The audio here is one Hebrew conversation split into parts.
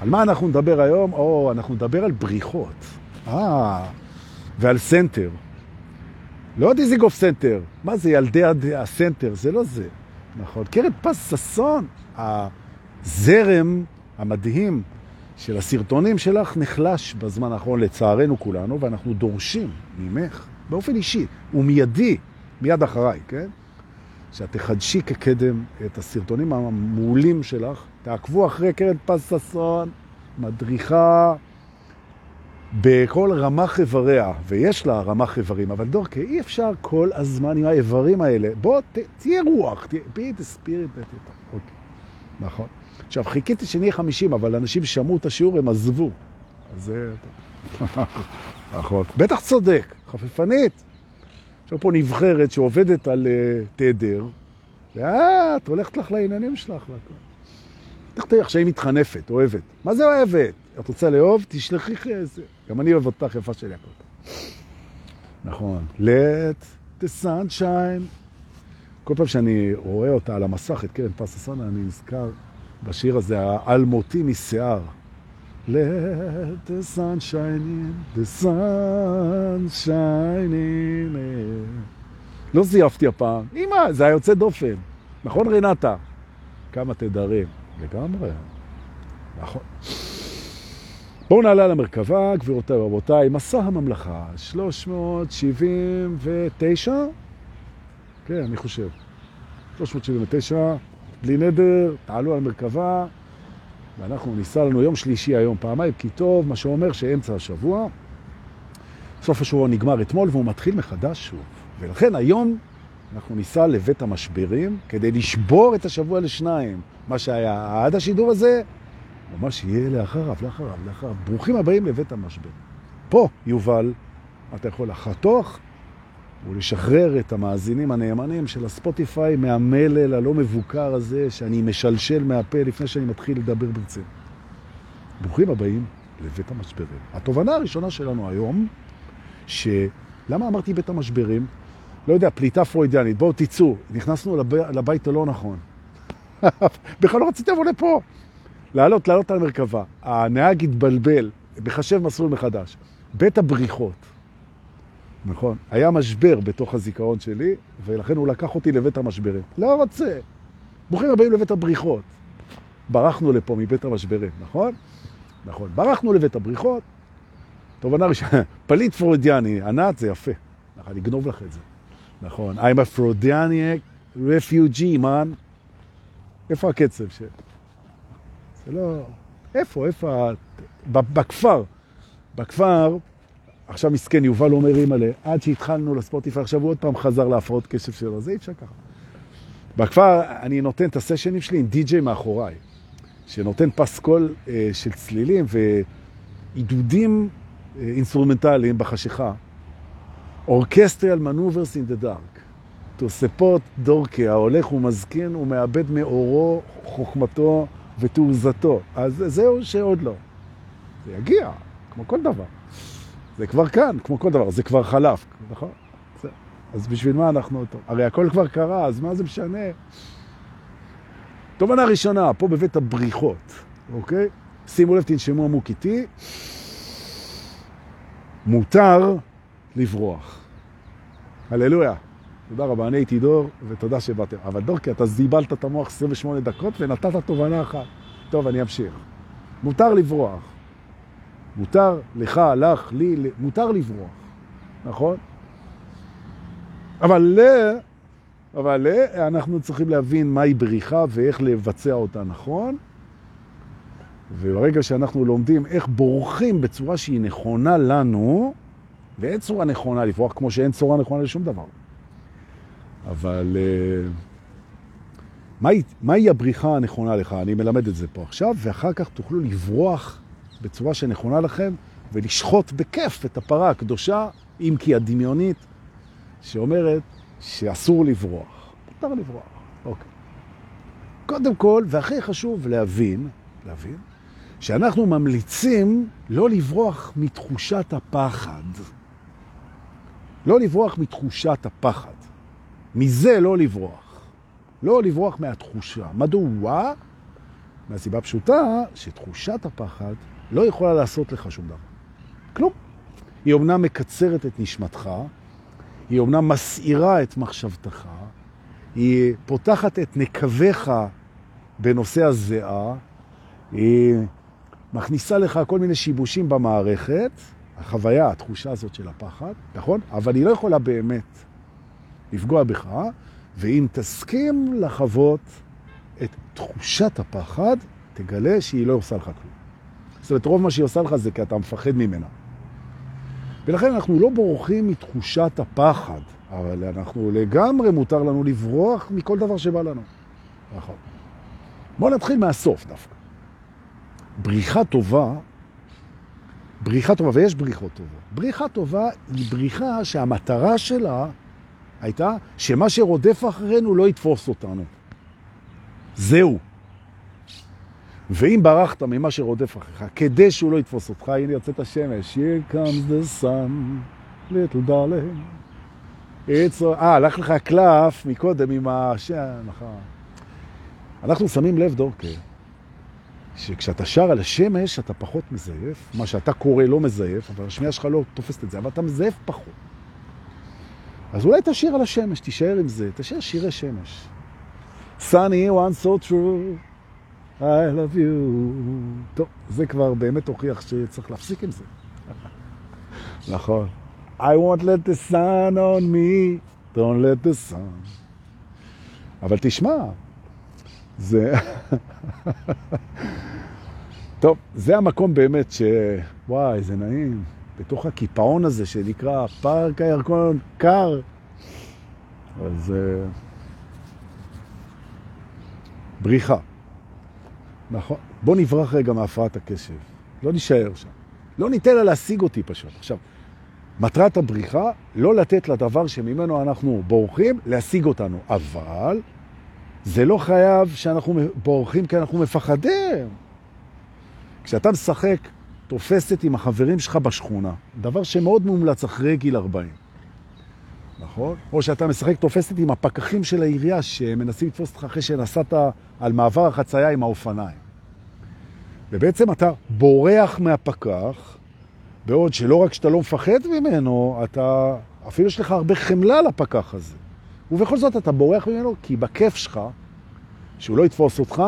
על מה אנחנו נדבר היום? או, אנחנו נדבר על בריחות. אה, ועל סנטר. לא דיזנגוף סנטר. מה זה ילדי הסנטר? זה לא זה. נכון. קרן פס ששון, הזרם המדהים של הסרטונים שלך נחלש בזמן האחרון, לצערנו כולנו, ואנחנו דורשים ממך, באופן אישי ומיידי, מיד אחריי, כן? שאת תחדשי כקדם את הסרטונים המעולים שלך, תעקבו אחרי קרן פס ששון, מדריכה בכל רמ"ח איבריה, ויש לה רמ"ח איברים, אבל דורקה, אי אפשר כל הזמן עם האיברים האלה. בוא, ת, תהיה רוח, תהיה, be the spirit. אוקיי, נכון. עכשיו, חיכיתי שנהיה 50, אבל אנשים שמעו את השיעור, הם עזבו. אז זה... נכון. בטח צודק, חפיפנית. יש פה נבחרת שעובדת על uh, תדר, ואת הולכת לך לעניינים שלך. בטח תראי עכשיו היא מתחנפת, אוהבת. מה זה אוהבת? את רוצה לאהוב? תשלחי איזה... גם אני אוהב אותך יפה שלי הכל. נכון. Let the sunshine. כל פעם שאני רואה אותה על המסך, את קרן פס הסונה, אני נזכר בשיר הזה, האלמותי משיער. Let the sun shine in, the sun shine in. לא זייפתי הפעם. אמא, זה היה יוצא דופן. נכון, רנטה? כמה תדרים. לגמרי. נכון. בואו נעלה למרכבה, גבירותיי ורבותיי, מסע הממלכה, 379? כן, אני חושב. 379, בלי נדר, תעלו על מרכבה, ואנחנו ניסע לנו יום שלישי היום פעמיים, כי טוב, מה שאומר שאמצע השבוע, סוף השבוע נגמר אתמול והוא מתחיל מחדש שוב. ולכן היום אנחנו ניסע לבית המשברים כדי לשבור את השבוע לשניים. מה שהיה עד השידור הזה, ממש יהיה לאחריו, לאחריו, לאחריו. ברוכים הבאים לבית המשבר. פה, יובל, אתה יכול לחתוך ולשחרר את המאזינים הנאמנים של הספוטיפיי מהמלל הלא מבוקר הזה שאני משלשל מהפה לפני שאני מתחיל לדבר ברצינות. ברוכים הבאים לבית המשברים. התובנה הראשונה שלנו היום, שלמה אמרתי בית המשברים? לא יודע, פליטה פרוידיאנית. בואו תצאו, נכנסנו לב... לבית הלא נכון. בכלל לא רציתי לבוא לפה. לעלות, לעלות על מרכבה. הנהג התבלבל, מחשב מסלול מחדש. בית הבריחות. נכון. היה משבר בתוך הזיכרון שלי, ולכן הוא לקח אותי לבית המשברים. לא רוצה. ברוכים הבאים לבית הבריחות. ברחנו לפה מבית המשברים, נכון? נכון. ברחנו לבית הבריחות. תובנה ראשונה, פליט פרוידיאני, ענת זה יפה. נכון, אני אגנוב לך את זה. נכון. I'm a Freudianic refugee, man. איפה הקצב ש... זה לא... איפה, איפה... בכפר. בכפר, עכשיו מסכן, יובל אומר אימא'לה, עד שהתחלנו לספוטיפיי, עכשיו הוא עוד פעם חזר להפרעות קשב שלו, זה אי אפשר ככה. בכפר אני נותן את הסשנים שלי עם די-ג'יי מאחוריי, שנותן פסקול אה, של צלילים ועידודים אה, אינסטרומנטליים בחשיכה. Orchestral Manoeuvres in the Dark. תוספות דורקי, ההולך ומזקין ומאבד מאורו, חוכמתו ותעוזתו. אז זהו שעוד לא. זה יגיע, כמו כל דבר. זה כבר כאן, כמו כל דבר, זה כבר חלף, נכון? זה. אז בשביל מה אנחנו אותו? הרי הכל כבר קרה, אז מה זה משנה? תובנה ראשונה, פה בבית הבריחות, אוקיי? שימו לב, תנשמו עמוק איתי. מותר לברוח. הללויה. תודה רבה, אני הייתי דור, ותודה שבאתם. אבל דור, כי אתה זיבלת את המוח 28 דקות ונתת תובנה אחת. טוב, אני אמשיך. מותר לברוח. מותר לך, לך, לי, מותר לברוח, נכון? אבל, אבל אנחנו צריכים להבין מהי בריחה ואיך לבצע אותה נכון. וברגע שאנחנו לומדים איך בורחים בצורה שהיא נכונה לנו, ואין צורה נכונה לברוח, כמו שאין צורה נכונה לשום דבר. אבל מהי, מהי הבריחה הנכונה לך? אני מלמד את זה פה עכשיו, ואחר כך תוכלו לברוח בצורה שנכונה לכם, ולשחוט בכיף את הפרה הקדושה, אם כי הדמיונית, שאומרת שאסור לברוח. מותר לברוח, אוקיי. קודם כל, והכי חשוב להבין, להבין, שאנחנו ממליצים לא לברוח מתחושת הפחד. לא לברוח מתחושת הפחד. מזה לא לברוח. לא לברוח מהתחושה. מדוע? מהסיבה פשוטה שתחושת הפחד לא יכולה לעשות לך שום דבר. כלום. היא אומנם מקצרת את נשמתך, היא אומנם מסעירה את מחשבתך, היא פותחת את נקביך בנושא הזיעה, היא מכניסה לך כל מיני שיבושים במערכת, החוויה, התחושה הזאת של הפחד, נכון? אבל היא לא יכולה באמת לפגוע בך, ואם תסכים לחוות את תחושת הפחד, תגלה שהיא לא עושה לך כלום. זאת אומרת, רוב מה שהיא עושה לך זה כי אתה מפחד ממנה. ולכן אנחנו לא בורחים מתחושת הפחד, אבל אנחנו לגמרי מותר לנו לברוח מכל דבר שבא לנו. נכון. בואו נתחיל מהסוף דווקא. בריחה טובה, בריחה טובה, ויש בריחות טובות. בריחה טובה היא בריחה שהמטרה שלה הייתה שמה שרודף אחרינו לא יתפוס אותנו. זהו. ואם ברחת ממה שרודף אחריך, כדי שהוא לא יתפוס אותך, הנה יוצאת השמש, Here comes the sun, little darling. אה, הלך לך הקלף מקודם עם השם, נכון. אנחנו שמים לב, דורקר, שכשאתה שר על השמש, אתה פחות מזייף. מה שאתה קורא לא מזייף, אבל השמיעה שלך לא תופסת את זה, אבל אתה מזייף פחות. אז אולי תשאיר על השמש, תישאר עם זה, תשאיר שירי שמש. Sunny one so true, I love you. טוב, זה כבר באמת הוכיח שצריך להפסיק עם זה. נכון. I won't let the sun on me, don't let the sun. אבל תשמע, זה... טוב, זה המקום באמת ש... וואי, זה נעים. בתוך הקיפאון הזה שנקרא פארק הירקון קר. אז... Uh... בריחה. נכון. בוא נברח רגע מהפרעת הקשב. לא נשאר שם. לא ניתן לה להשיג אותי פשוט. עכשיו, מטרת הבריחה, לא לתת לדבר שממנו אנחנו בורחים, להשיג אותנו. אבל זה לא חייב שאנחנו בורחים כי אנחנו מפחדים. כשאתה משחק תופסת עם החברים שלך בשכונה, דבר שמאוד מומלץ אחרי גיל 40. נכון? או שאתה משחק תופסת עם הפקחים של העירייה שמנסים לתפוס אותך אחרי שנסעת על מעבר החצייה עם האופניים. ובעצם אתה בורח מהפקח, בעוד שלא רק שאתה לא מפחד ממנו, אתה, אפילו יש לך הרבה חמלה לפקח הזה. ובכל זאת אתה בורח ממנו כי בכיף שלך, שהוא לא יתפוס אותך,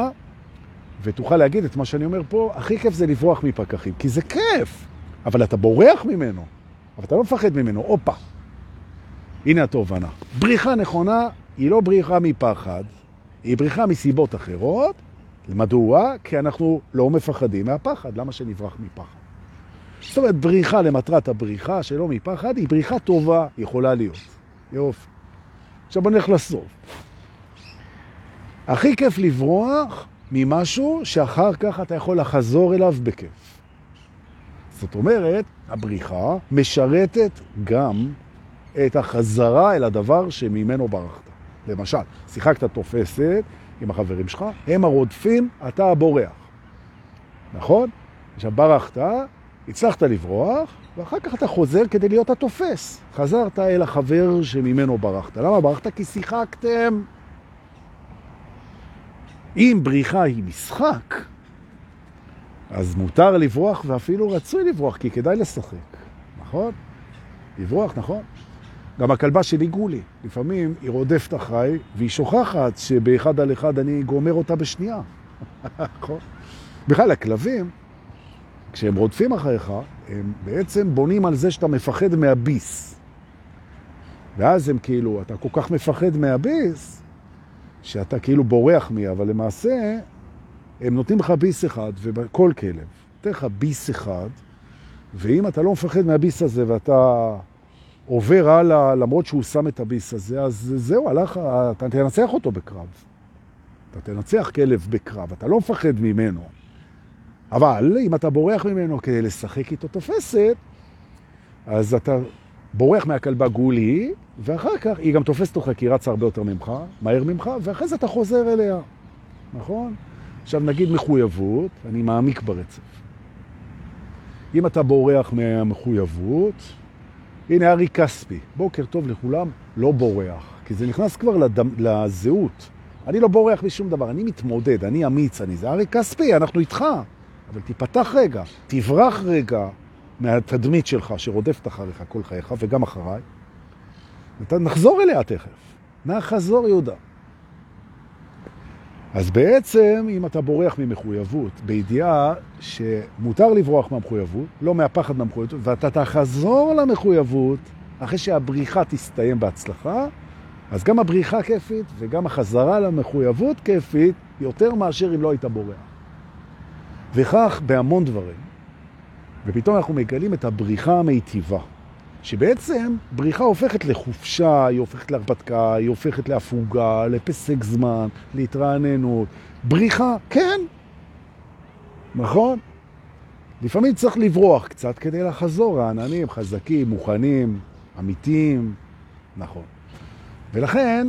ותוכל להגיד את מה שאני אומר פה, הכי כיף זה לברוח מפקחים, כי זה כיף, אבל אתה בורח ממנו, אבל אתה לא מפחד ממנו, הופה. הנה התובנה. בריחה נכונה היא לא בריחה מפחד, היא בריחה מסיבות אחרות. מדוע? כי אנחנו לא מפחדים מהפחד. למה שנברח מפחד? זאת אומרת, בריחה למטרת הבריחה שלא מפחד היא בריחה טובה, יכולה להיות. יופי. עכשיו בוא נלך לסוף. הכי כיף לברוח ממשהו שאחר כך אתה יכול לחזור אליו בכיף. זאת אומרת, הבריחה משרתת גם את החזרה אל הדבר שממנו ברחת. למשל, שיחקת תופסת עם החברים שלך, הם הרודפים, אתה הבורח. נכון? עכשיו ברחת, הצלחת לברוח, ואחר כך אתה חוזר כדי להיות התופס. חזרת אל החבר שממנו ברחת. למה ברחת? כי שיחקתם. אם בריחה היא משחק, אז מותר לברוח ואפילו רצוי לברוח, כי כדאי לשחק, נכון? לברוח, נכון? גם הכלבה שלי גולי, לפעמים היא רודפת אחריי והיא שוכחת שבאחד על אחד אני גומר אותה בשנייה. נכון? בכלל, הכלבים, כשהם רודפים אחריך, הם בעצם בונים על זה שאתה מפחד מהביס. ואז הם כאילו, אתה כל כך מפחד מהביס, שאתה כאילו בורח מי, אבל למעשה הם נותנים לך ביס אחד, וכל כלב, נותן לך ביס אחד, ואם אתה לא מפחד מהביס הזה ואתה עובר הלאה, למרות שהוא שם את הביס הזה, אז זהו, הלך, אתה תנצח אותו בקרב. אתה תנצח כלב בקרב, אתה לא מפחד ממנו. אבל אם אתה בורח ממנו כדי לשחק איתו תופסת, אז אתה בורח מהכלבה גולי, ואחר כך היא גם תופסת אותך כי היא רצה הרבה יותר ממך, מהר ממך, ואחרי זה אתה חוזר אליה, נכון? עכשיו נגיד מחויבות, אני מעמיק ברצף. אם אתה בורח מהמחויבות, הנה ארי כספי, בוקר טוב לכולם, לא בורח, כי זה נכנס כבר לדם, לזהות. אני לא בורח משום דבר, אני מתמודד, אני אמיץ, אני זה. הרי כספי, אנחנו איתך, אבל תיפתח רגע, תברח רגע מהתדמית שלך שרודפת אחריך כל חייך וגם אחריי. נחזור אליה תכף. נחזור יהודה. אז בעצם, אם אתה בורח ממחויבות, בידיעה שמותר לברוח מהמחויבות, לא מהפחד מהמחויבות, ואתה תחזור למחויבות אחרי שהבריחה תסתיים בהצלחה, אז גם הבריחה כיפית וגם החזרה למחויבות כיפית יותר מאשר אם לא היית בורח. וכך בהמון דברים. ופתאום אנחנו מגלים את הבריחה המיטיבה. שבעצם בריחה הופכת לחופשה, היא הופכת להרפתקה, היא הופכת להפוגה, לפסק זמן, להתרעננות. בריחה, כן, נכון? לפעמים צריך לברוח קצת כדי לחזור, העננים חזקים, מוכנים, אמיתיים, נכון. ולכן,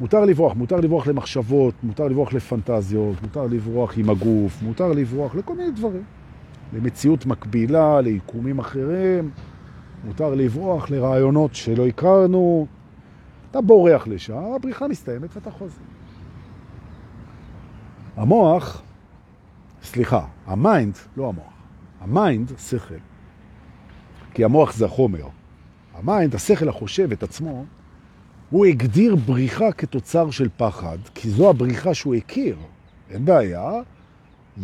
מותר לברוח, מותר לברוח למחשבות, מותר לברוח לפנטזיות, מותר לברוח עם הגוף, מותר לברוח לכל מיני דברים. למציאות מקבילה, ליקומים אחרים. מותר לברוח לרעיונות שלא הכרנו. אתה בורח לשם, הבריחה מסתיימת ואתה חוזר. המוח, סליחה, ה mind, לא המוח, ה mind, שכל, כי המוח זה החומר. ה mind, השכל החושב את עצמו, הוא הגדיר בריחה כתוצר של פחד, כי זו הבריחה שהוא הכיר. אין בעיה.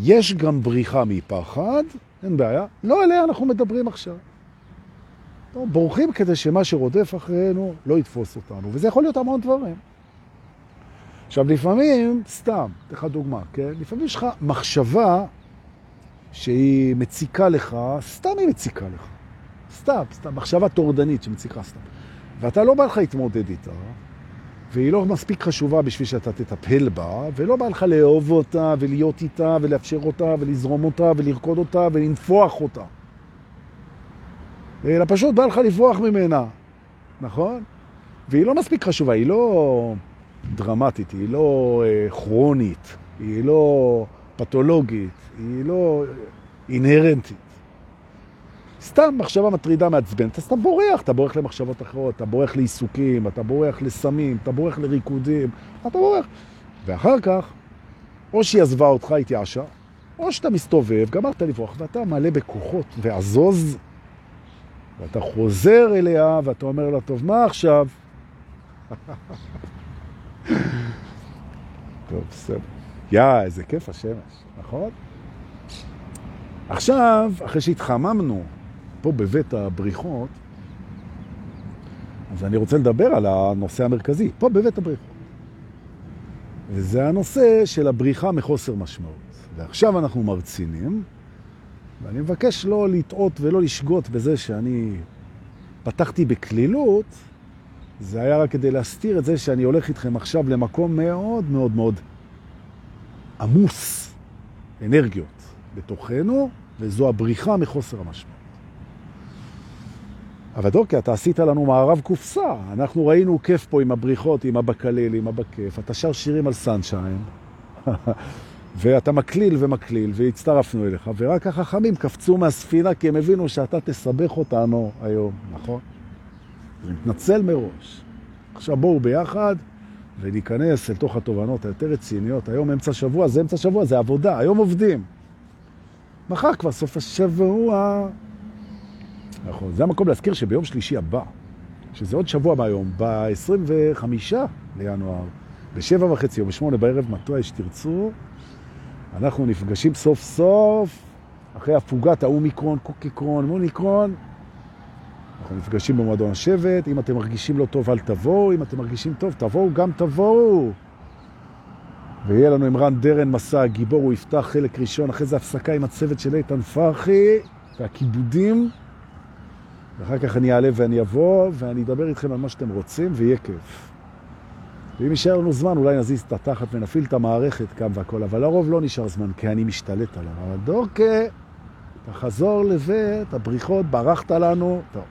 יש גם בריחה מפחד, אין בעיה. לא עליה אנחנו מדברים עכשיו. בורחים כדי שמה שרודף אחרינו לא יתפוס אותנו, וזה יכול להיות המון דברים. עכשיו, לפעמים, סתם, אתן לך דוגמה, כן? לפעמים יש לך מחשבה שהיא מציקה לך, סתם היא מציקה לך. סתם, סתם, מחשבה תורדנית שמציקה סתם. ואתה לא בא לך להתמודד איתה, והיא לא מספיק חשובה בשביל שאתה תטפל בה, ולא בא לך לאהוב אותה, ולהיות איתה, ולאפשר אותה, ולזרום אותה, ולרקוד אותה, ולנפוח אותה. אלא פשוט בא לך לברוח ממנה, נכון? והיא לא מספיק חשובה, היא לא דרמטית, היא לא אה, כרונית, היא לא פתולוגית, היא לא אינהרנטית. סתם מחשבה מטרידה מעצבנת, אז אתה בורח, אתה בורח למחשבות אחרות, אתה בורח לעיסוקים, אתה בורח לסמים, אתה בורח לריקודים, אתה בורח. ואחר כך, או שהיא עזבה אותך, התייאשה, או שאתה מסתובב, גמרת לברוח, ואתה מלא בכוחות ועזוז ואתה חוזר אליה ואתה אומר לה, טוב, מה עכשיו? טוב, בסדר. יא, איזה כיף השמש, נכון? עכשיו, אחרי שהתחממנו פה בבית הבריחות, אז אני רוצה לדבר על הנושא המרכזי, פה בבית הבריחות. וזה הנושא של הבריחה מחוסר משמעות. ועכשיו אנחנו מרצינים, ואני מבקש לא לטעות ולא לשגות בזה שאני פתחתי בכלילות, זה היה רק כדי להסתיר את זה שאני הולך איתכם עכשיו למקום מאוד מאוד מאוד עמוס אנרגיות בתוכנו, וזו הבריחה מחוסר המשמעות. אבל דורקי, אתה עשית לנו מערב קופסה. אנחנו ראינו כיף פה עם הבריחות, עם הבקליל, עם הבכיף. אתה שר שירים על סנשיין. ואתה מקליל ומקליל, והצטרפנו אליך, ורק החכמים קפצו מהספינה כי הם הבינו שאתה תסבך אותנו היום, נכון? אני מתנצל מראש. עכשיו בואו ביחד וניכנס אל תוך התובנות היותר רציניות. היום אמצע שבוע, זה אמצע שבוע, זה עבודה, היום עובדים. מחר כבר סוף השבוע. נכון, זה המקום להזכיר שביום שלישי הבא, שזה עוד שבוע מהיום, ב-25 לינואר, בשבע וחצי או בשמונה בערב, מתי שתרצו, אנחנו נפגשים סוף סוף, אחרי הפוגת האומיקרון, קוקיקרון, מוניקרון, אנחנו נפגשים במועדון השבט, אם אתם מרגישים לא טוב אל תבואו, אם אתם מרגישים טוב תבואו, גם תבואו. ויהיה לנו עם רן דרן מסע הגיבור, הוא יפתח חלק ראשון, אחרי זה הפסקה עם הצוות של איתן פרחי והכיבודים. ואחר כך אני אעלה ואני אבוא ואני אדבר איתכם על מה שאתם רוצים ויהיה כיף. ואם יישאר לנו זמן, אולי נזיז את התחת ונפעיל את המערכת כאן והכל, אבל לרוב לא נשאר זמן, כי אני משתלט עליו. אבל דורקה, תחזור לבית, הבריחות, ברחת לנו. טוב.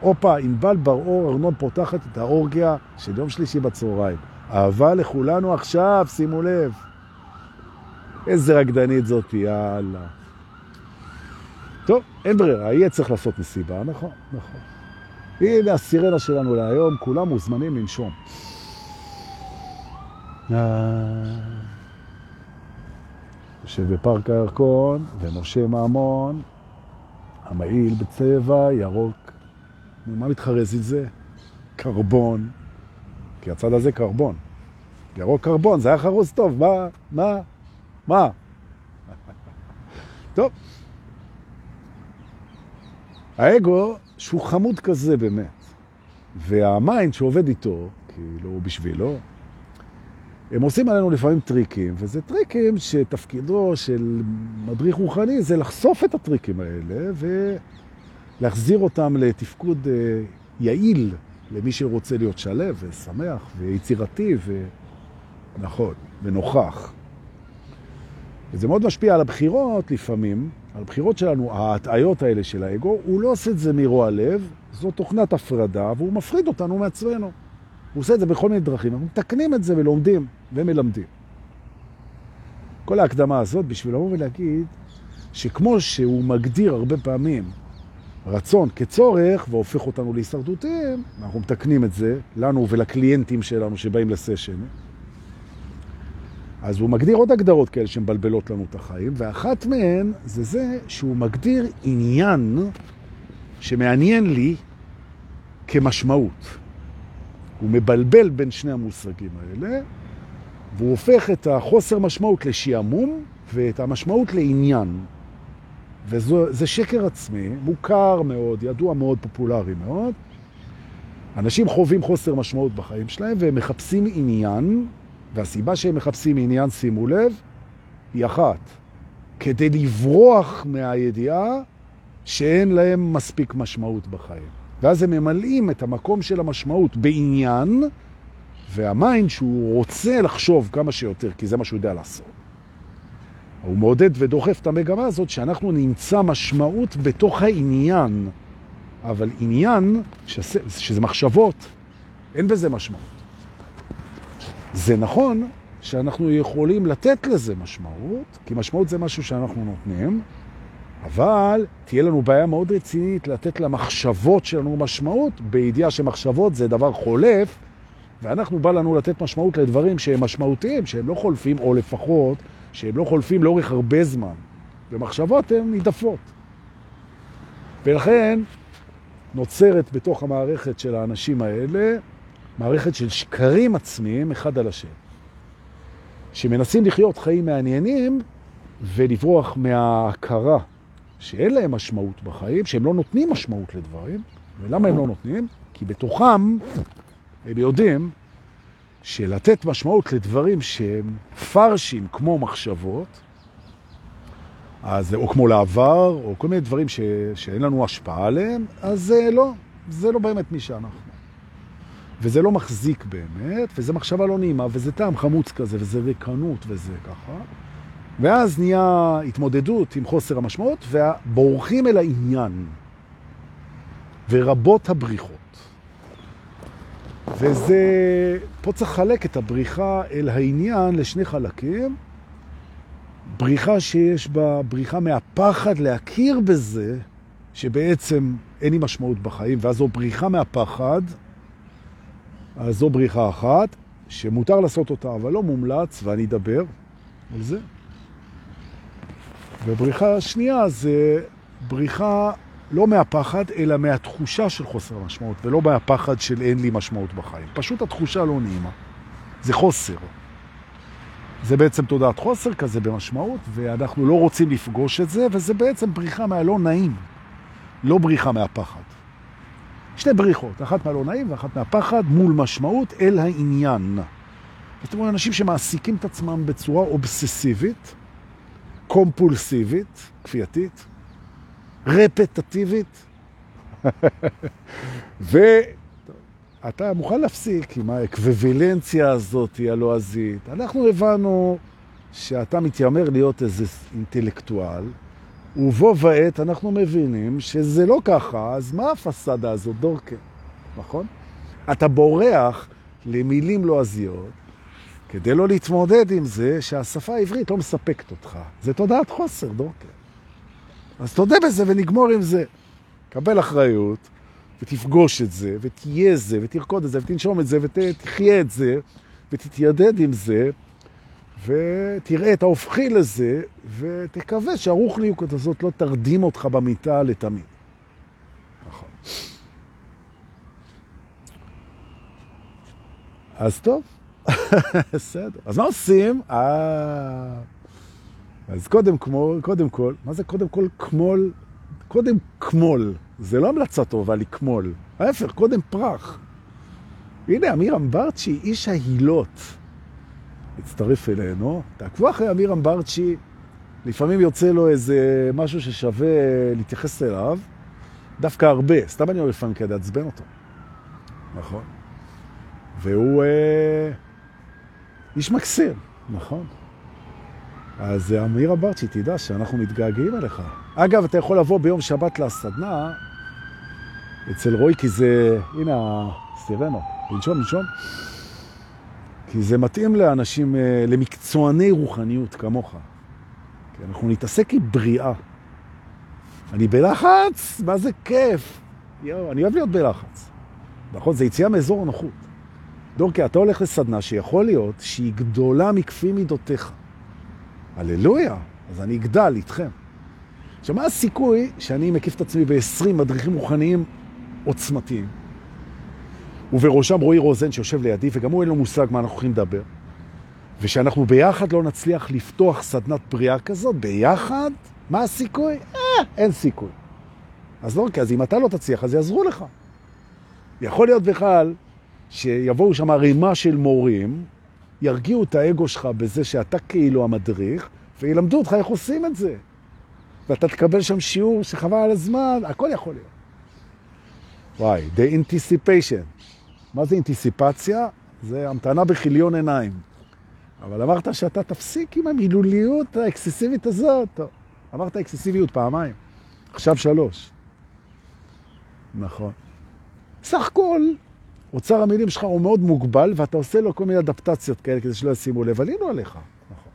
הופה, ענבל בר-אור, ארנון פותחת את האורגיה של יום שלישי בצהריים. אהבה לכולנו עכשיו, שימו לב. איזה רקדנית זאת, יאללה. טוב, אין ברירה, יהיה צריך לעשות מסיבה, נכון, נכון. הנה הסירנה שלנו להיום, כולם מוזמנים לנשום. יושב בפארק הירקון, ומשה מעמון, המעיל בצבע ירוק. מה מתחרז עם זה? קרבון. כי הצד הזה קרבון. ירוק קרבון, זה היה חרוז טוב, מה? מה? מה? טוב. האגו, שהוא חמוד כזה באמת, וה mind שעובד איתו, כאילו בשבילו, הם עושים עלינו לפעמים טריקים, וזה טריקים שתפקידו של מדריך רוחני זה לחשוף את הטריקים האלה ולהחזיר אותם לתפקוד אה, יעיל למי שרוצה להיות שלו ושמח ויצירתי ונכון ונוכח. וזה מאוד משפיע על הבחירות לפעמים, על הבחירות שלנו, ההטעיות האלה של האגו, הוא לא עושה את זה מרוע לב, זו תוכנת הפרדה והוא מפריד אותנו מעצמנו. הוא עושה את זה בכל מיני דרכים, אנחנו מתקנים את זה ולומדים ומלמדים. כל ההקדמה הזאת בשביל לבוא ולהגיד שכמו שהוא מגדיר הרבה פעמים רצון כצורך והופך אותנו להישרדותיים, אנחנו מתקנים את זה לנו ולקליינטים שלנו שבאים לסשן. אז הוא מגדיר עוד הגדרות כאלה שמבלבלות לנו את החיים, ואחת מהן זה זה שהוא מגדיר עניין שמעניין לי כמשמעות. הוא מבלבל בין שני המושגים האלה, והוא הופך את החוסר משמעות לשיעמום ואת המשמעות לעניין. וזה שקר עצמי, מוכר מאוד, ידוע מאוד, פופולרי מאוד. אנשים חווים חוסר משמעות בחיים שלהם והם מחפשים עניין, והסיבה שהם מחפשים עניין, שימו לב, היא אחת. כדי לברוח מהידיעה שאין להם מספיק משמעות בחיים. ואז הם ממלאים את המקום של המשמעות בעניין, והמיינד שהוא רוצה לחשוב כמה שיותר, כי זה מה שהוא יודע לעשות. הוא מעודד ודוחף את המגמה הזאת שאנחנו נמצא משמעות בתוך העניין, אבל עניין, שזה, שזה מחשבות, אין בזה משמעות. זה נכון שאנחנו יכולים לתת לזה משמעות, כי משמעות זה משהו שאנחנו נותנים, אבל תהיה לנו בעיה מאוד רצינית לתת למחשבות שלנו משמעות, בידיעה שמחשבות זה דבר חולף, ואנחנו בא לנו לתת משמעות לדברים שהם משמעותיים, שהם לא חולפים, או לפחות שהם לא חולפים לאורך הרבה זמן. ומחשבות הן נידפות. ולכן נוצרת בתוך המערכת של האנשים האלה מערכת של שקרים עצמיים אחד על השם, שמנסים לחיות חיים מעניינים ולברוח מההכרה שאין להם משמעות בחיים, שהם לא נותנים משמעות לדברים. ולמה הם לא נותנים? כי בתוכם הם יודעים שלתת משמעות לדברים שהם פרשים כמו מחשבות, אז, או כמו לעבר, או כל מיני דברים ש, שאין לנו השפעה עליהם, אז זה לא, זה לא באמת מי שאנחנו. וזה לא מחזיק באמת, וזה מחשבה לא נעימה, וזה טעם חמוץ כזה, וזה ריקנות, וזה ככה. ואז נהיה התמודדות עם חוסר המשמעות, ובורחים אל העניין. ורבות הבריחות. וזה, פה צריך לחלק את הבריחה אל העניין לשני חלקים. בריחה שיש בה בריחה מהפחד להכיר בזה שבעצם אין לי משמעות בחיים, ואז זו בריחה מהפחד, אז זו בריחה אחת, שמותר לעשות אותה, אבל לא מומלץ, ואני אדבר על זה. ובריחה השנייה זה בריחה לא מהפחד, אלא מהתחושה של חוסר משמעות, ולא מהפחד של אין לי משמעות בחיים. פשוט התחושה לא נעימה. זה חוסר. זה בעצם תודעת חוסר כזה במשמעות, ואנחנו לא רוצים לפגוש את זה, וזה בעצם בריחה מהלא נעים, לא בריחה מהפחד. שתי בריחות, אחת מהלא נעים ואחת מהפחד, מול משמעות אל העניין. זאת אומרת, אנשים שמעסיקים את עצמם בצורה אובססיבית, קומפולסיבית, כפייתית, רפטטיבית, ואתה מוכן להפסיק עם האקוויבילנציה הזאת הלועזית. אנחנו הבנו שאתה מתיימר להיות איזה אינטלקטואל, ובו ועת אנחנו מבינים שזה לא ככה, אז מה הפסדה הזאת, דורקה? נכון? אתה בורח למילים לועזיות, כדי לא להתמודד עם זה שהשפה העברית לא מספקת אותך. זה תודעת חוסר, דורקר. אז תודה בזה ונגמור עם זה. קבל אחריות, ותפגוש את זה, ותהיה זה, ותרקוד את זה, ותנשום את זה, ותחיה את זה, ותתיידד עם זה, ותראה את ההופכי לזה, ותקווה שהרוחניות הזאת לא תרדים אותך במיטה לתמיד. נכון. אז טוב, בסדר. אז מה עושים? אה... אז קודם כל, קודם כל, מה זה קודם כל כמול? קודם כמול. זה לא המלצה טובה לקמול. ההפך, קודם פרח. הנה, אמיר אמברצ'י, איש ההילות. הצטרף אלינו. תעקבו אחרי אמיר אמברצ'י, לפעמים יוצא לו איזה משהו ששווה להתייחס אליו, דווקא הרבה. סתם אני אומר לפעמים כדי לעצבן אותו. נכון. והוא אה, איש מקסיר, נכון. אז אמיר אמברצ'י, תדע שאנחנו מתגעגעים אליך. אגב, אתה יכול לבוא ביום שבת לסדנה אצל רוי, כי זה, הנה הסירנו, לנשום, לנשום. כי זה מתאים לאנשים, אה, למקצועני רוחניות כמוך. כי אנחנו נתעסק עם בריאה. אני בלחץ? מה זה כיף? יו, אני אוהב להיות בלחץ. נכון? זה יציאה מאזור הנוחות. דורקי, אתה הולך לסדנה שיכול להיות שהיא גדולה מכפי מידותיך. הללויה, אז אני אגדל איתכם. עכשיו, מה הסיכוי שאני מקיף את עצמי ב-20 מדריכים רוחניים עוצמתיים? ובראשם רועי רוזן שיושב לידי, וגם הוא אין לו מושג מה אנחנו הולכים לדבר. ושאנחנו ביחד לא נצליח לפתוח סדנת בריאה כזאת, ביחד, מה הסיכוי? אה, אין סיכוי. אז לא, אז אם אתה לא תצליח, אז יעזרו לך. יכול להיות בכלל שיבואו שם רימה של מורים, ירגיעו את האגו שלך בזה שאתה כאילו המדריך, וילמדו אותך איך עושים את זה. ואתה תקבל שם שיעור שחבל על הזמן, הכל יכול להיות. וואי, the anticipation. מה זה אינטיסיפציה? זה המתנה בחיליון עיניים. אבל אמרת שאתה תפסיק עם המילוליות האקססיבית הזאת. אמרת אקססיביות פעמיים, עכשיו שלוש. נכון. סך הכל, אוצר המילים שלך הוא מאוד מוגבל, ואתה עושה לו כל מיני אדפטציות כאלה כדי שלא ישימו לב. עלינו עליך. נכון.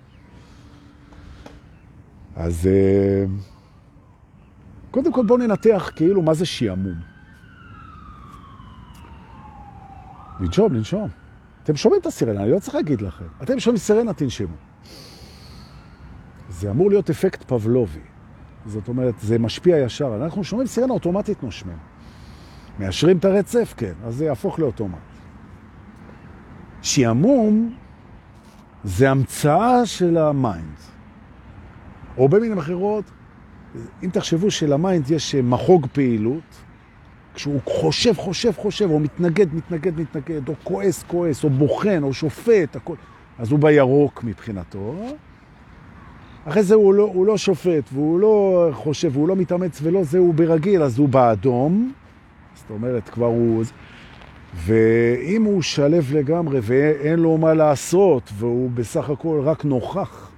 אז אה, קודם כל בואו ננתח כאילו מה זה שיעמום. לנשום, לנשום. אתם שומעים את הסירנה, אני לא צריך להגיד לכם. אתם שומעים סירנה, תנשמו. זה אמור להיות אפקט פבלובי. זאת אומרת, זה משפיע ישר. אנחנו שומעים סירנה, אוטומטית נושמים. מאשרים את הרצף, כן, אז זה יהפוך לאוטומט. שיעמום זה המצאה של ה mind. או במילים אחרות, אם תחשבו של mind יש מחוג פעילות, כשהוא חושב, חושב, חושב, או מתנגד, מתנגד, מתנגד, או כועס, כועס, או בוחן, או שופט, הכל, אז הוא בירוק מבחינתו. אחרי זה הוא לא, הוא לא שופט, והוא לא חושב, והוא לא מתאמץ, ולא זה, הוא ברגיל, אז הוא באדום. זאת אומרת, כבר הוא... ואם הוא שלב לגמרי ואין לו מה לעשות, והוא בסך הכל רק נוכח,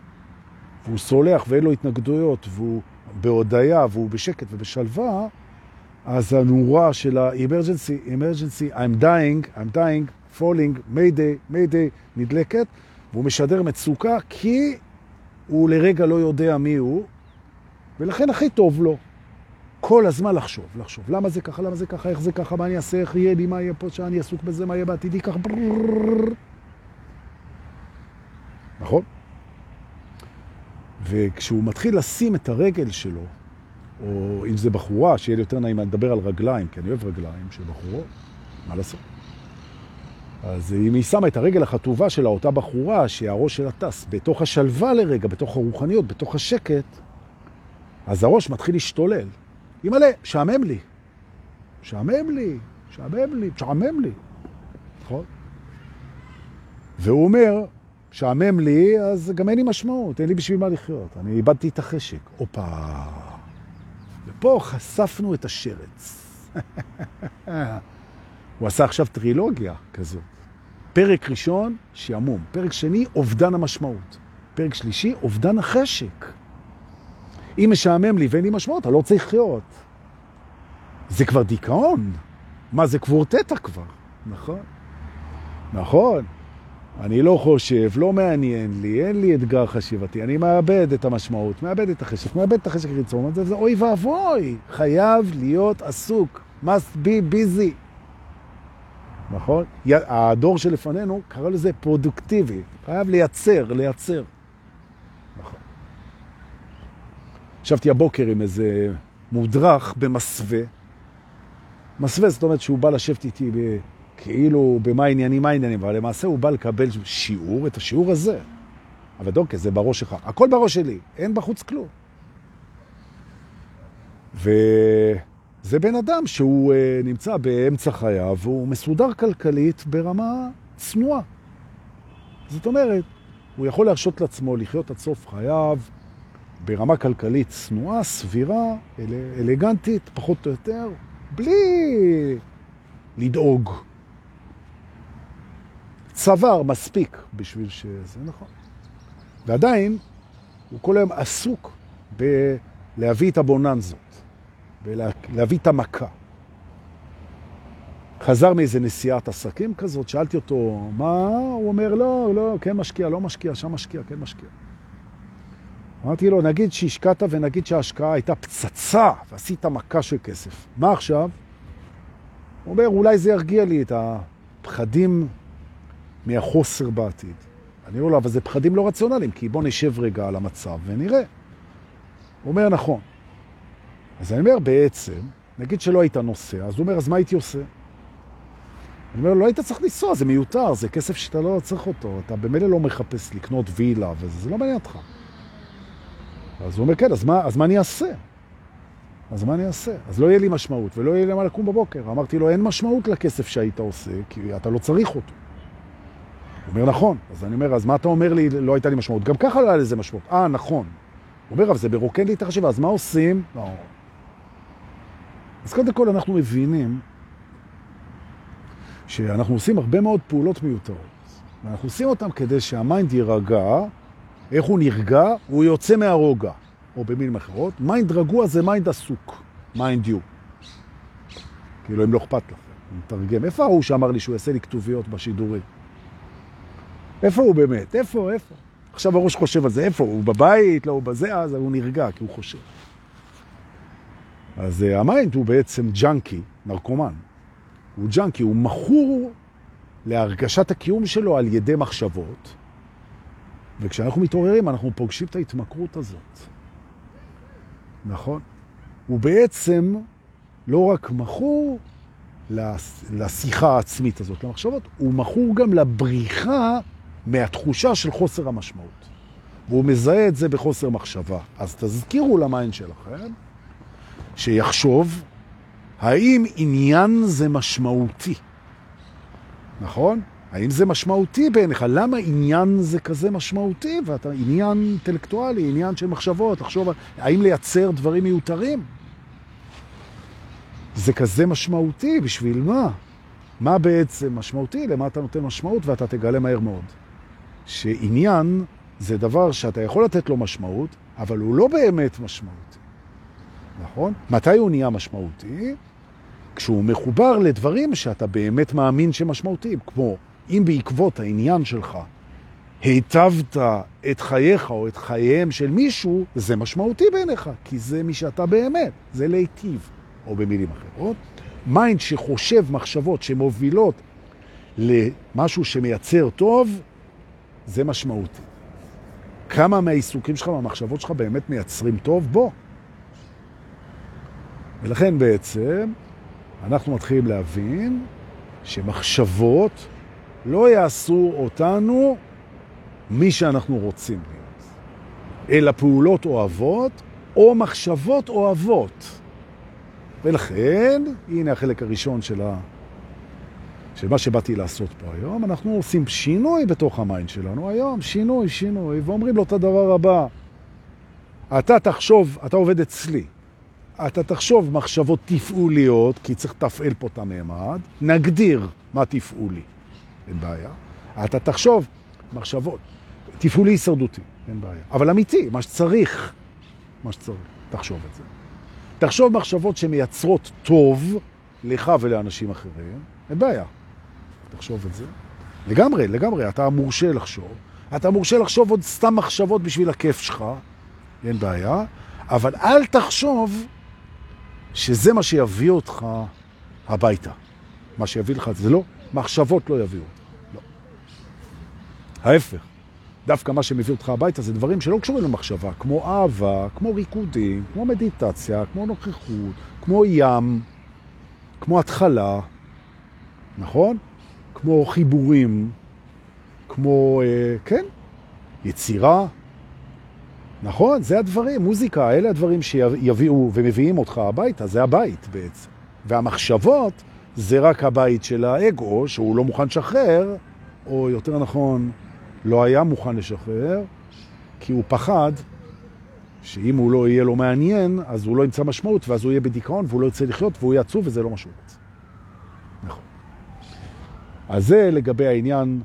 והוא סולח ואין לו התנגדויות, והוא בהודיה, והוא בשקט ובשלווה, אז הנורה של ה-emergency, emergency, I'm dying, I'm dying, falling, mayday, mayday, נדלקת, והוא משדר מצוקה כי הוא לרגע לא יודע מי הוא, ולכן הכי טוב לו. כל הזמן לחשוב, לחשוב. למה זה ככה, למה זה ככה, איך זה ככה, מה אני אעשה, איך יהיה לי, מה יהיה פה, שאני עסוק בזה, מה יהיה בעתידי, ככה נכון? וכשהוא מתחיל לשים את הרגל שלו או אם זה בחורה, שיהיה לי יותר נעים לדבר על רגליים, כי אני אוהב רגליים של בחורות, מה לעשות? אז אם היא שמה את הרגל החטובה שלה, אותה בחורה, שהראש שלה טס בתוך השלווה לרגע, בתוך הרוחניות, בתוך השקט, אז הראש מתחיל להשתולל. היא מלא, שעמם לי. שעמם לי, שעמם לי, שעמם לי. נכון? והוא אומר, שעמם לי, אז גם אין לי משמעות, אין לי בשביל מה לחיות. אני איבדתי את החשק. הופה. ופה חשפנו את השרץ. הוא עשה עכשיו טרילוגיה כזאת. פרק ראשון, שעמום. פרק שני, אובדן המשמעות. פרק שלישי, אובדן החשק. אם משעמם לי ואין לי משמעות, אני לא צריך לחיות. זה כבר דיכאון. מה, זה קוורטטה כבר, נכון? נכון. אני לא חושב, לא מעניין לי, אין לי אתגר חשיבתי, אני מאבד את המשמעות, מאבד את החשק, מאבד את החשק ריצון, זה, זה אוי ואבוי, חייב להיות עסוק, must be busy. נכון? הדור שלפנינו קרא לזה פרודוקטיבי, חייב לייצר, לייצר. נכון. ישבתי הבוקר עם איזה מודרך במסווה. מסווה זאת אומרת שהוא בא לשבת איתי. כאילו במה העניינים, מה העניינים, אבל למעשה הוא בא לקבל שיעור, את השיעור הזה. אבל דוקא, זה בראש שלך. הכל בראש שלי, אין בחוץ כלום. וזה בן אדם שהוא uh, נמצא באמצע חייו, והוא מסודר כלכלית ברמה צנועה. זאת אומרת, הוא יכול להרשות לעצמו לחיות עד סוף חייו ברמה כלכלית צנועה, סבירה, אל, אלגנטית, פחות או יותר, בלי לדאוג. צבר מספיק בשביל שזה נכון. ועדיין, הוא כל היום עסוק בלהביא את הבוננזות, ולהביא את המכה. חזר מאיזה נסיעת עסקים כזאת, שאלתי אותו, מה? הוא אומר, לא, לא, כן משקיע, לא משקיע, שם משקיע, כן משקיע. אמרתי לו, נגיד שהשקעת ונגיד שההשקעה הייתה פצצה ועשית מכה של כסף. מה עכשיו? הוא אומר, אולי זה ירגיע לי את הפחדים מהחוסר בעתיד. אני אומר לו, אבל זה פחדים לא רציונליים, כי בוא נשב רגע על המצב ונראה. הוא אומר, נכון. אז אני אומר, בעצם, נגיד שלא היית נוסע, אז הוא אומר, אז מה הייתי עושה? אני אומר, לא היית צריך לנסוע, זה מיותר, זה כסף שאתה לא צריך אותו, אתה במילא לא מחפש לקנות וילה, וזה לא מעניין אותך. אז הוא אומר, כן, אז מה, אז מה אני אעשה? אז מה אני אעשה? אז לא יהיה לי משמעות, ולא יהיה לי מה לקום בבוקר. אמרתי לו, אין משמעות לכסף שהיית עושה, כי אתה לא צריך אותו. הוא אומר, נכון. אז אני אומר, אז מה אתה אומר לי, לא הייתה לי משמעות? גם ככה לא היה לזה משמעות. אה, נכון. הוא אומר, אבל זה מרוקן לי את החשיבה, אז מה עושים? לא. אז קודם כל אנחנו מבינים שאנחנו עושים הרבה מאוד פעולות מיותרות. ואנחנו עושים אותם כדי שה mind יירגע. איך הוא נרגע? הוא יוצא מהרוגע. או במילים אחרות, mind רגוע זה mind עסוק. mind you. כאילו, אם לא אכפת לכם. אני מתרגם. איפה ההוא שאמר לי שהוא יעשה לי כתוביות בשידורים? איפה הוא באמת? איפה, איפה? עכשיו הראש חושב על זה, איפה? הוא בבית? לא, הוא בזה? אז הוא נרגע, כי הוא חושב. אז uh, ה mind הוא בעצם ג'אנקי, נרקומן. הוא ג'אנקי, הוא מכור להרגשת הקיום שלו על ידי מחשבות, וכשאנחנו מתעוררים אנחנו פוגשים את ההתמכרות הזאת. נכון? הוא בעצם לא רק מכור לשיחה העצמית הזאת, למחשבות, הוא מכור גם לבריחה מהתחושה של חוסר המשמעות. והוא מזהה את זה בחוסר מחשבה. אז תזכירו למיין שלכם שיחשוב האם עניין זה משמעותי. נכון? האם זה משמעותי בעיניך? למה עניין זה כזה משמעותי? ואתה עניין אינטלקטואלי, עניין של מחשבות, לחשוב האם לייצר דברים מיותרים? זה כזה משמעותי, בשביל מה? מה בעצם משמעותי? למה אתה נותן משמעות ואתה תגלה מהר מאוד. שעניין זה דבר שאתה יכול לתת לו משמעות, אבל הוא לא באמת משמעותי. נכון? מתי הוא נהיה משמעותי? כשהוא מחובר לדברים שאתה באמת מאמין שמשמעותיים, כמו אם בעקבות העניין שלך היטבת את חייך או את חייהם של מישהו, זה משמעותי בעיניך, כי זה מי שאתה באמת, זה להיטיב, או במילים אחרות. mind שחושב מחשבות שמובילות למשהו שמייצר טוב, זה משמעותי. כמה מהעיסוקים שלך, מהמחשבות שלך באמת מייצרים טוב? בוא. ולכן בעצם אנחנו מתחילים להבין שמחשבות לא יעשו אותנו מי שאנחנו רוצים להיות, אלא פעולות אוהבות או מחשבות אוהבות. ולכן, הנה החלק הראשון של ה... של מה שבאתי לעשות פה היום, אנחנו עושים שינוי בתוך ה mind שלנו היום, שינוי, שינוי, ואומרים לו את הדבר הבא, אתה תחשוב, אתה עובד אצלי, אתה תחשוב מחשבות תפעוליות, כי צריך לתפעל פה את הממד, נגדיר מה תפעולי, אין בעיה. אתה תחשוב מחשבות, תפעולי הישרדותי, אין בעיה. אבל אמיתי, מה שצריך, מה שצריך, תחשוב את זה. תחשוב מחשבות שמייצרות טוב לך ולאנשים אחרים, אין בעיה. תחשוב את זה. לגמרי, לגמרי, אתה מורשה לחשוב. אתה מורשה לחשוב עוד סתם מחשבות בשביל הכיף שלך, אין בעיה, אבל אל תחשוב שזה מה שיביא אותך הביתה. מה שיביא לך, זה לא. מחשבות לא יביאו. לא. ההפך, דווקא מה שמביא אותך הביתה זה דברים שלא קשורים למחשבה, כמו אהבה, כמו ריקודים, כמו מדיטציה, כמו נוכחות, כמו ים, כמו התחלה, נכון? כמו חיבורים, כמו, אה, כן, יצירה, נכון? זה הדברים, מוזיקה, אלה הדברים שיביאו ומביאים אותך הביתה, זה הבית בעצם. והמחשבות זה רק הבית של האגו, שהוא לא מוכן לשחרר, או יותר נכון, לא היה מוכן לשחרר, כי הוא פחד שאם הוא לא יהיה לו מעניין, אז הוא לא ימצא משמעות, ואז הוא יהיה בדיכאון, והוא לא יצא לחיות, והוא יהיה עצוב, וזה לא משהו. נכון. אז זה לגבי העניין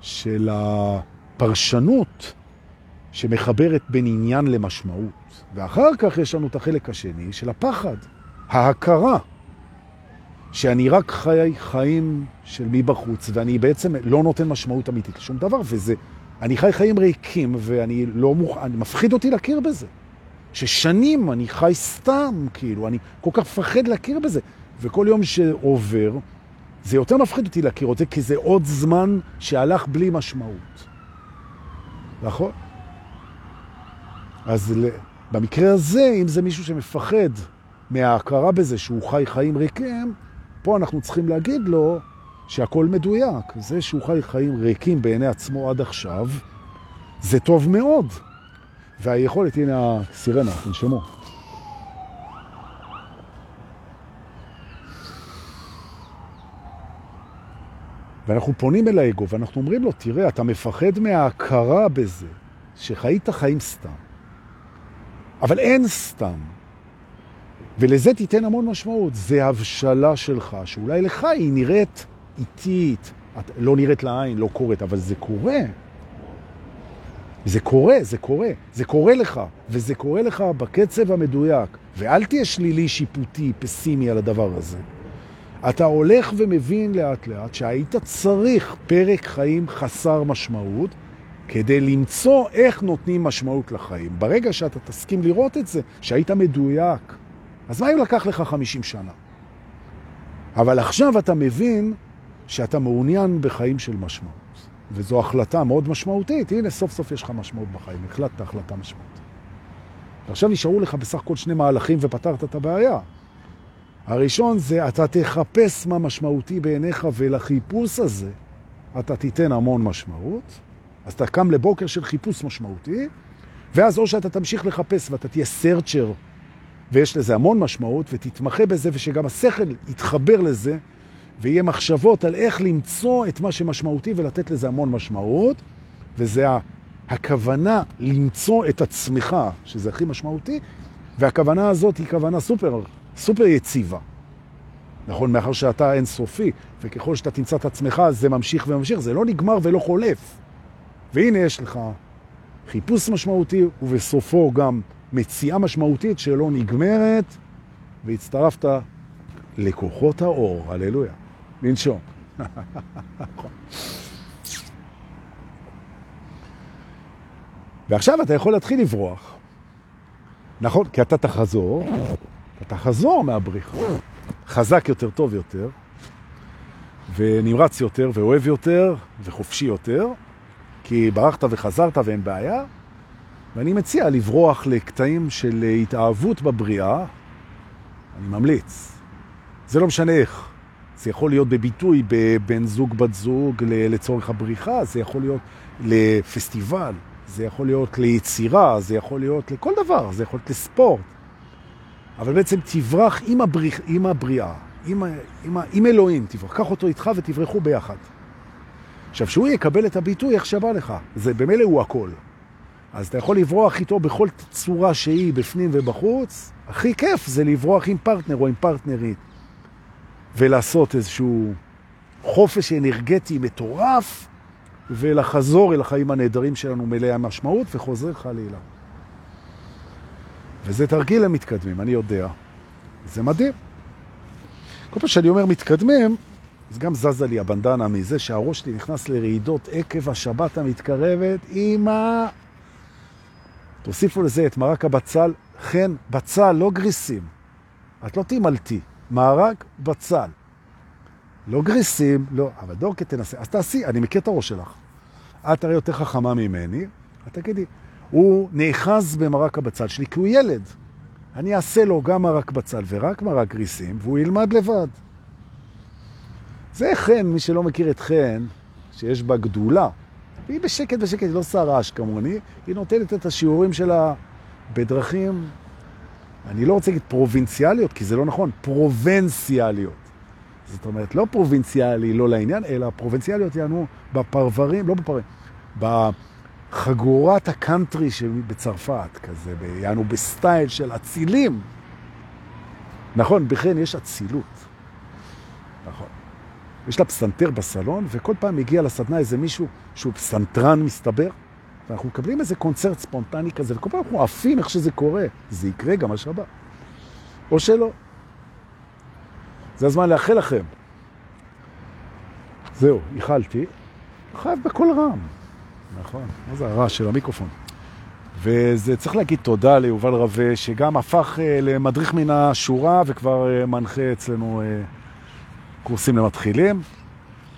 של הפרשנות שמחברת בין עניין למשמעות. ואחר כך יש לנו את החלק השני של הפחד, ההכרה, שאני רק חי חיים של מבחוץ, ואני בעצם לא נותן משמעות אמיתית לשום דבר, וזה, אני חי חיים ריקים, ואני לא מוכן, מפחיד אותי להכיר בזה. ששנים אני חי סתם, כאילו, אני כל כך מפחד להכיר בזה. וכל יום שעובר, זה יותר מפחיד אותי להכיר זה, כי זה עוד זמן שהלך בלי משמעות. נכון? אז במקרה הזה, אם זה מישהו שמפחד מההכרה בזה שהוא חי חיים ריקים, פה אנחנו צריכים להגיד לו שהכל מדויק. זה שהוא חי חיים ריקים בעיני עצמו עד עכשיו, זה טוב מאוד. והיכולת, הנה הסירנה, תנשמו. ואנחנו פונים אל האגו ואנחנו אומרים לו, תראה, אתה מפחד מההכרה בזה, שחיית חיים סתם. אבל אין סתם. ולזה תיתן המון משמעות. זה הבשלה שלך, שאולי לך היא נראית איטית, לא נראית לעין, לא קורית, אבל זה קורה. זה קורה, זה קורה, זה קורה לך, וזה קורה לך בקצב המדויק. ואל תהיה שלילי, שיפוטי, פסימי על הדבר הזה. אתה הולך ומבין לאט לאט שהיית צריך פרק חיים חסר משמעות, כדי למצוא איך נותנים משמעות לחיים. ברגע שאתה תסכים לראות את זה, שהיית מדויק, אז מה אם לקח לך 50 שנה? אבל עכשיו אתה מבין שאתה מעוניין בחיים של משמעות. וזו החלטה מאוד משמעותית. הנה, סוף סוף יש לך משמעות בחיים. החלטת החלטה משמעותית. ועכשיו נשארו לך בסך הכל שני מהלכים ופתרת את הבעיה. הראשון זה אתה תחפש מה משמעותי בעיניך, ולחיפוש הזה אתה תיתן המון משמעות. אז אתה קם לבוקר של חיפוש משמעותי, ואז או שאתה תמשיך לחפש ואתה תהיה סרצ'ר, ויש לזה המון משמעות, ותתמחה בזה, ושגם השכל יתחבר לזה, ויהיה מחשבות על איך למצוא את מה שמשמעותי ולתת לזה המון משמעות, וזה הכוונה למצוא את עצמך, שזה הכי משמעותי, והכוונה הזאת היא כוונה סופר, סופר יציבה. נכון, מאחר שאתה אינסופי, וככל שאתה תמצא את עצמך, זה ממשיך וממשיך, זה לא נגמר ולא חולף. והנה יש לך חיפוש משמעותי, ובסופו גם מציאה משמעותית שלא נגמרת, והצטרפת לכוחות האור, הללויה. לנשום. ועכשיו אתה יכול להתחיל לברוח. נכון, כי אתה תחזור, אתה תחזור מהבריחה. חזק יותר, טוב יותר, ונמרץ יותר, ואוהב יותר, וחופשי יותר, כי ברחת וחזרת ואין בעיה, ואני מציע לברוח לקטעים של התאהבות בבריאה, אני ממליץ. זה לא משנה איך. זה יכול להיות בביטוי בבן זוג, בת זוג, לצורך הבריחה, זה יכול להיות לפסטיבל, זה יכול להיות ליצירה, זה יכול להיות לכל דבר, זה יכול להיות לספורט. אבל בעצם תברח עם, הבריח, עם הבריאה, עם, עם, עם אלוהים, תברח, קח אותו איתך ותברחו ביחד. עכשיו, שהוא יקבל את הביטוי איך שבא לך, זה במילא הוא הכל. אז אתה יכול לברוח איתו בכל צורה שהיא, בפנים ובחוץ. הכי כיף זה לברוח עם פרטנר או עם פרטנרית, ולעשות איזשהו חופש אנרגטי מטורף, ולחזור אל החיים הנהדרים שלנו מלאי המשמעות, וחוזר חלילה. וזה תרגיל למתקדמים, אני יודע. זה מדהים. כל פעם שאני אומר מתקדמים, אז גם זזה לי הבנדנה מזה שהראש שלי נכנס לרעידות עקב השבת המתקרבת. אמא, תוסיפו לזה את מרק הבצל, חן, בצל, לא גריסים. את לא תימלתי, מרק בצל. לא גריסים, לא, אבל דורקה תנסה. אז תעשי, אני מכיר את הראש שלך. את הרי יותר חכמה ממני, את תגידי, הוא נאחז במרק הבצל שלי כי הוא ילד. אני אעשה לו גם מרק בצל ורק מרק גריסים, והוא ילמד לבד. זה חן, מי שלא מכיר את חן, שיש בה גדולה. והיא בשקט בשקט, היא לא עושה רעש כמוני, היא נותנת את השיעורים שלה בדרכים, אני לא רוצה להגיד פרובינציאליות, כי זה לא נכון, פרובנציאליות. זאת אומרת, לא פרובינציאלי, לא לעניין, אלא פרובינציאליות יענו בפרברים, לא בפרברים, בחגורת הקאנטרי בצרפת, כזה, יענו ב style של אצילים. נכון, בכן יש אצילות. נכון. יש לה פסנתר בסלון, וכל פעם מגיע לסדנה איזה מישהו שהוא פסנתרן מסתבר, ואנחנו מקבלים איזה קונצרט ספונטני כזה, וכל פעם אנחנו עפים איך שזה קורה. זה יקרה גם השבת. או שלא. זה הזמן לאחל לכם. זהו, איחלתי. חייב בכל רם. נכון, מה זה הרעש של המיקרופון? וזה צריך להגיד תודה ליובל רווה, שגם הפך uh, למדריך מן השורה וכבר uh, מנחה אצלנו uh, קורסים למתחילים,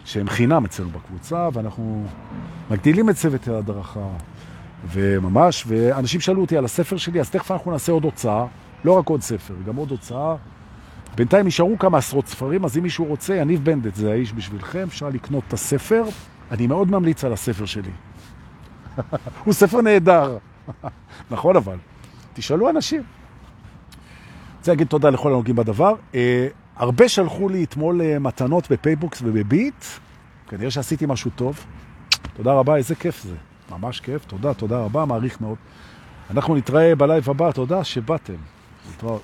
שהם חינם אצלנו בקבוצה, ואנחנו מגדילים את צוות ההדרכה, וממש, ואנשים שאלו אותי על הספר שלי, אז תכף אנחנו נעשה עוד הוצאה, לא רק עוד ספר, גם עוד הוצאה. בינתיים נשארו כמה עשרות ספרים, אז אם מישהו רוצה, יניב בנדט, זה האיש בשבילכם, אפשר לקנות את הספר. אני מאוד ממליץ על הספר שלי. הוא ספר נהדר. נכון אבל, תשאלו אנשים. רוצה להגיד תודה לכל הנוגעים בדבר. הרבה שלחו לי אתמול uh, מתנות בפייבוקס ובביט. כנראה שעשיתי משהו טוב. תודה רבה, איזה כיף זה. ממש כיף, תודה, תודה רבה, מעריך מאוד. אנחנו נתראה ב live הבא, תודה שבאתם. להתראות.